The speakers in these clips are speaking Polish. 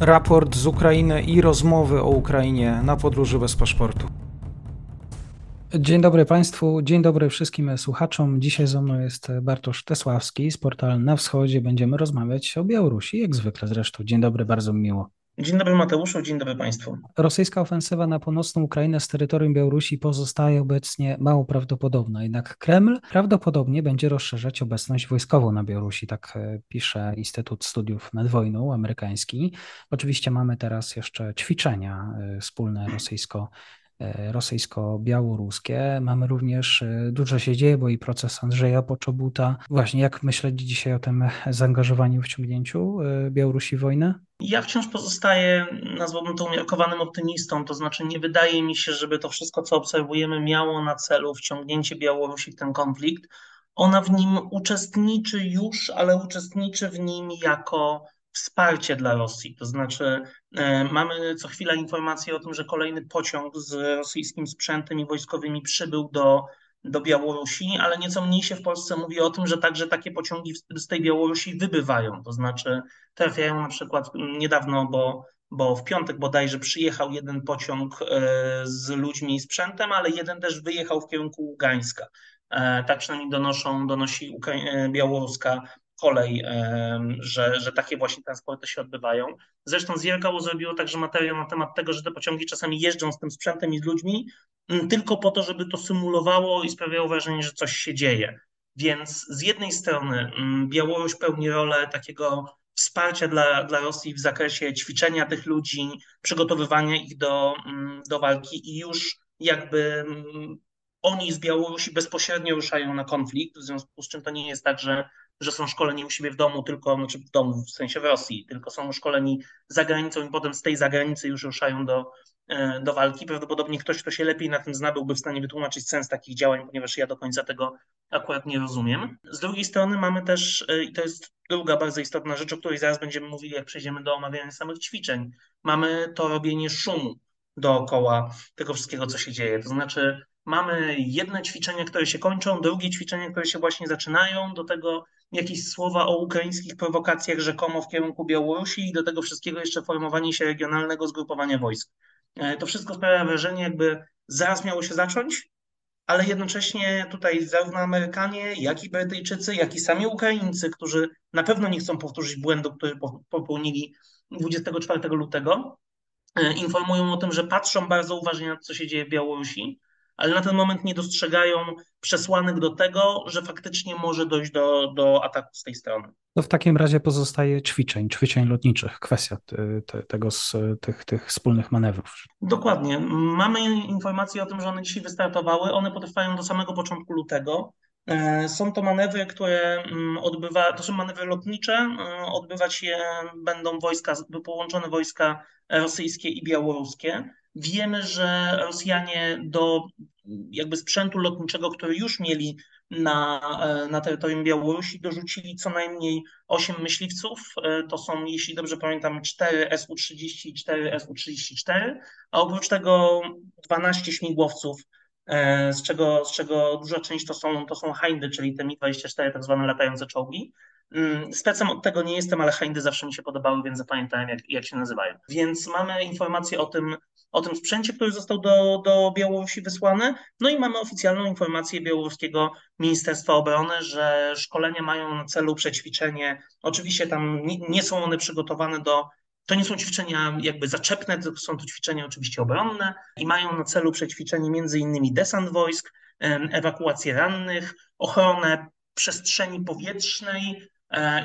raport z Ukrainy i rozmowy o Ukrainie na podróży bez paszportu. Dzień dobry Państwu, dzień dobry wszystkim słuchaczom. Dzisiaj ze mną jest Bartosz Tesławski z portalu Na Wschodzie. Będziemy rozmawiać o Białorusi, jak zwykle zresztą. Dzień dobry, bardzo mi miło. Dzień dobry Mateuszu, dzień dobry Państwu. Rosyjska ofensywa na północną Ukrainę z terytorium Białorusi pozostaje obecnie mało prawdopodobna, jednak Kreml prawdopodobnie będzie rozszerzać obecność wojskową na Białorusi, tak e, pisze Instytut Studiów nad Wojną amerykański. Oczywiście mamy teraz jeszcze ćwiczenia e, wspólne rosyjsko rosyjsko-białoruskie. Mamy również, e, dużo się dzieje, bo i proces Andrzeja Poczobuta. Właśnie jak myśleć dzisiaj o tym zaangażowaniu, wciągnięciu e, Białorusi w wojnę? Ja wciąż pozostaję, nazwałbym to umiarkowanym optymistą, to znaczy nie wydaje mi się, żeby to wszystko, co obserwujemy, miało na celu wciągnięcie Białorusi w ten konflikt. Ona w nim uczestniczy już, ale uczestniczy w nim jako wsparcie dla Rosji. To znaczy, e, mamy co chwila informacje o tym, że kolejny pociąg z rosyjskim sprzętem i wojskowymi przybył do, do Białorusi, ale nieco mniej się w Polsce mówi o tym, że także takie pociągi z tej Białorusi wybywają. To znaczy, trafiają na przykład niedawno, bo bo w piątek bodajże przyjechał jeden pociąg e, z ludźmi i sprzętem, ale jeden też wyjechał w kierunku Ługańska. E, tak przynajmniej donoszą, donosi białoruska kolej, że, że takie właśnie transporty się odbywają. Zresztą Zjergało zrobiło także materiał na temat tego, że te pociągi czasami jeżdżą z tym sprzętem i z ludźmi tylko po to, żeby to symulowało i sprawiało wrażenie, że coś się dzieje. Więc z jednej strony Białoruś pełni rolę takiego wsparcia dla, dla Rosji w zakresie ćwiczenia tych ludzi, przygotowywania ich do, do walki i już jakby oni z Białorusi bezpośrednio ruszają na konflikt, w związku z czym to nie jest tak, że że są szkoleni u siebie w domu, tylko, znaczy w domu, w sensie w Rosji, tylko są szkoleni za granicą i potem z tej zagranicy już ruszają do, e, do walki. Prawdopodobnie ktoś, kto się lepiej na tym zna, byłby w stanie wytłumaczyć sens takich działań, ponieważ ja do końca tego akurat nie rozumiem. Z drugiej strony mamy też, e, i to jest druga bardzo istotna rzecz, o której zaraz będziemy mówili, jak przejdziemy do omawiania samych ćwiczeń, mamy to robienie szumu dookoła tego wszystkiego, co się dzieje. To znaczy, mamy jedne ćwiczenia, które się kończą, drugie ćwiczenia, które się właśnie zaczynają, do tego jakieś słowa o ukraińskich prowokacjach rzekomo w kierunku Białorusi i do tego wszystkiego jeszcze formowanie się regionalnego zgrupowania wojsk. E, to wszystko sprawia wrażenie, jakby zaraz miało się zacząć, ale jednocześnie tutaj zarówno Amerykanie, jak i Brytyjczycy, jak i sami Ukraińcy, którzy na pewno nie chcą powtórzyć błędu, który popełnili 24 lutego, e, informują o tym, że patrzą bardzo uważnie na to, co się dzieje w Białorusi, ale na ten moment nie dostrzegają przesłanek do tego, że faktycznie może dojść do, do ataku z tej strony. To w takim razie pozostaje ćwiczeń, ćwiczeń lotniczych, kwestia te, tego z tych, tych wspólnych manewrów. Dokładnie. Mamy informacje o tym, że one dzisiaj wystartowały. One potrwają do samego początku lutego. E, są to manewry, które mm, odbywa, to są manewry lotnicze. E, odbywać je będą wojska, połączone wojska rosyjskie i białoruskie. Wiemy, że Rosjanie do jakby sprzętu lotniczego, który już mieli na, na terytorium Białorusi, dorzucili co najmniej 8 myśliwców. To są, jeśli dobrze pamiętam, 4 Su-30 i 4 Su-34, a oprócz tego 12 śmigłowców, z czego, z czego duża część to są, to są Hindy, czyli te Mi-24, tak zwane latające czołgi. Mm, specem od tego nie jestem, ale Hindy zawsze mi się podobały, więc zapamiętałem, jak, jak się nazywają. Więc mamy informacje o tym, o tym sprzęcie, który został do, do Białorusi wysłany. No i mamy oficjalną informację białoruskiego Ministerstwa Obrony, że szkolenia mają na celu przećwiczenie. Oczywiście tam nie, nie są one przygotowane do to nie są ćwiczenia jakby zaczepne, tylko są to ćwiczenia oczywiście obronne i mają na celu przećwiczenie między innymi desant wojsk, ewakuację rannych, ochronę przestrzeni powietrznej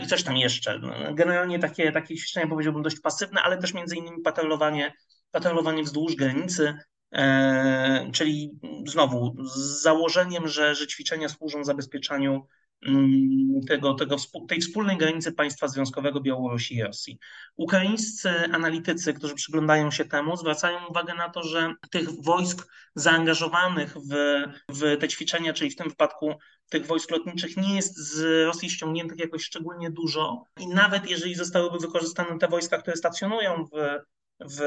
i coś tam jeszcze. Generalnie takie, takie ćwiczenia powiedziałbym dość pasywne, ale też między innymi patrolowanie patrolowanie wzdłuż granicy, e, czyli znowu z założeniem, że, że ćwiczenia służą zabezpieczaniu mm, tego, tego, tej wspólnej granicy państwa związkowego Białorusi i Rosji. Ukraińscy analitycy, którzy przyglądają się temu, zwracają uwagę na to, że tych wojsk zaangażowanych w, w te ćwiczenia, czyli w tym wypadku tych wojsk lotniczych, nie jest z Rosji ściągniętych jakoś szczególnie dużo. I nawet jeżeli zostałyby wykorzystane te wojska, które stacjonują w w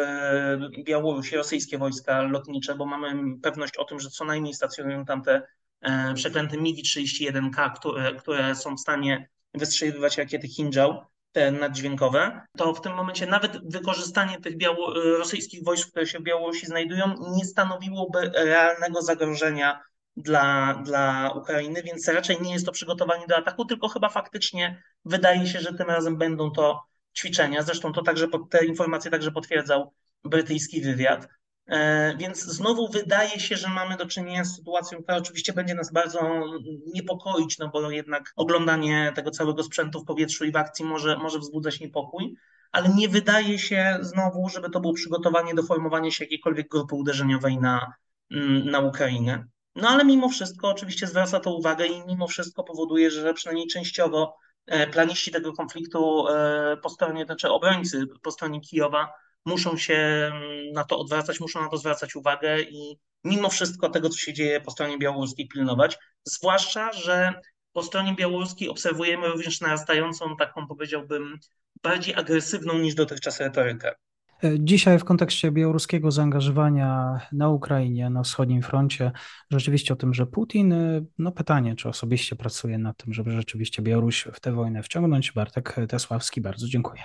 Białorusi rosyjskie wojska lotnicze, bo mamy pewność o tym, że co najmniej stacjonują tam te e, przeklęte MiG-31K, które, które są w stanie wystrzeliwać rakiety Hinjal. te naddźwiękowe, to w tym momencie nawet wykorzystanie tych biało- rosyjskich wojsk, które się w Białorusi znajdują, nie stanowiłoby realnego zagrożenia dla, dla Ukrainy, więc raczej nie jest to przygotowanie do ataku, tylko chyba faktycznie wydaje się, że tym razem będą to ćwiczenia. Zresztą to także te informacje także potwierdzał brytyjski wywiad. E, więc znowu wydaje się, że mamy do czynienia z sytuacją, która oczywiście będzie nas bardzo niepokoić, no bo jednak oglądanie tego całego sprzętu w powietrzu i w akcji może, może wzbudzać niepokój, ale nie wydaje się znowu, żeby to było przygotowanie do formowania się jakiejkolwiek grupy uderzeniowej na, mm, na Ukrainę. No ale mimo wszystko oczywiście zwraca to uwagę i mimo wszystko powoduje, że przynajmniej częściowo e, planiści tego konfliktu e, po stronie, znaczy obrońcy po stronie Kijowa muszą się mm, na to odwracać, muszą na to zwracać uwagę i mimo wszystko tego, co się dzieje po stronie białoruskiej pilnować, zwłaszcza, że po stronie białoruskiej obserwujemy również narastającą, taką powiedziałbym, bardziej agresywną niż dotychczas retorykę. Dzisiaj w kontekście białoruskiego zaangażowania na Ukrainie, na wschodnim froncie, rzeczywiście o tym, że Putin, no pytanie, czy osobiście pracuje nad tym, żeby rzeczywiście Białoruś w tę wojnę wciągnąć. Bartek Tesławski, bardzo dziękuję.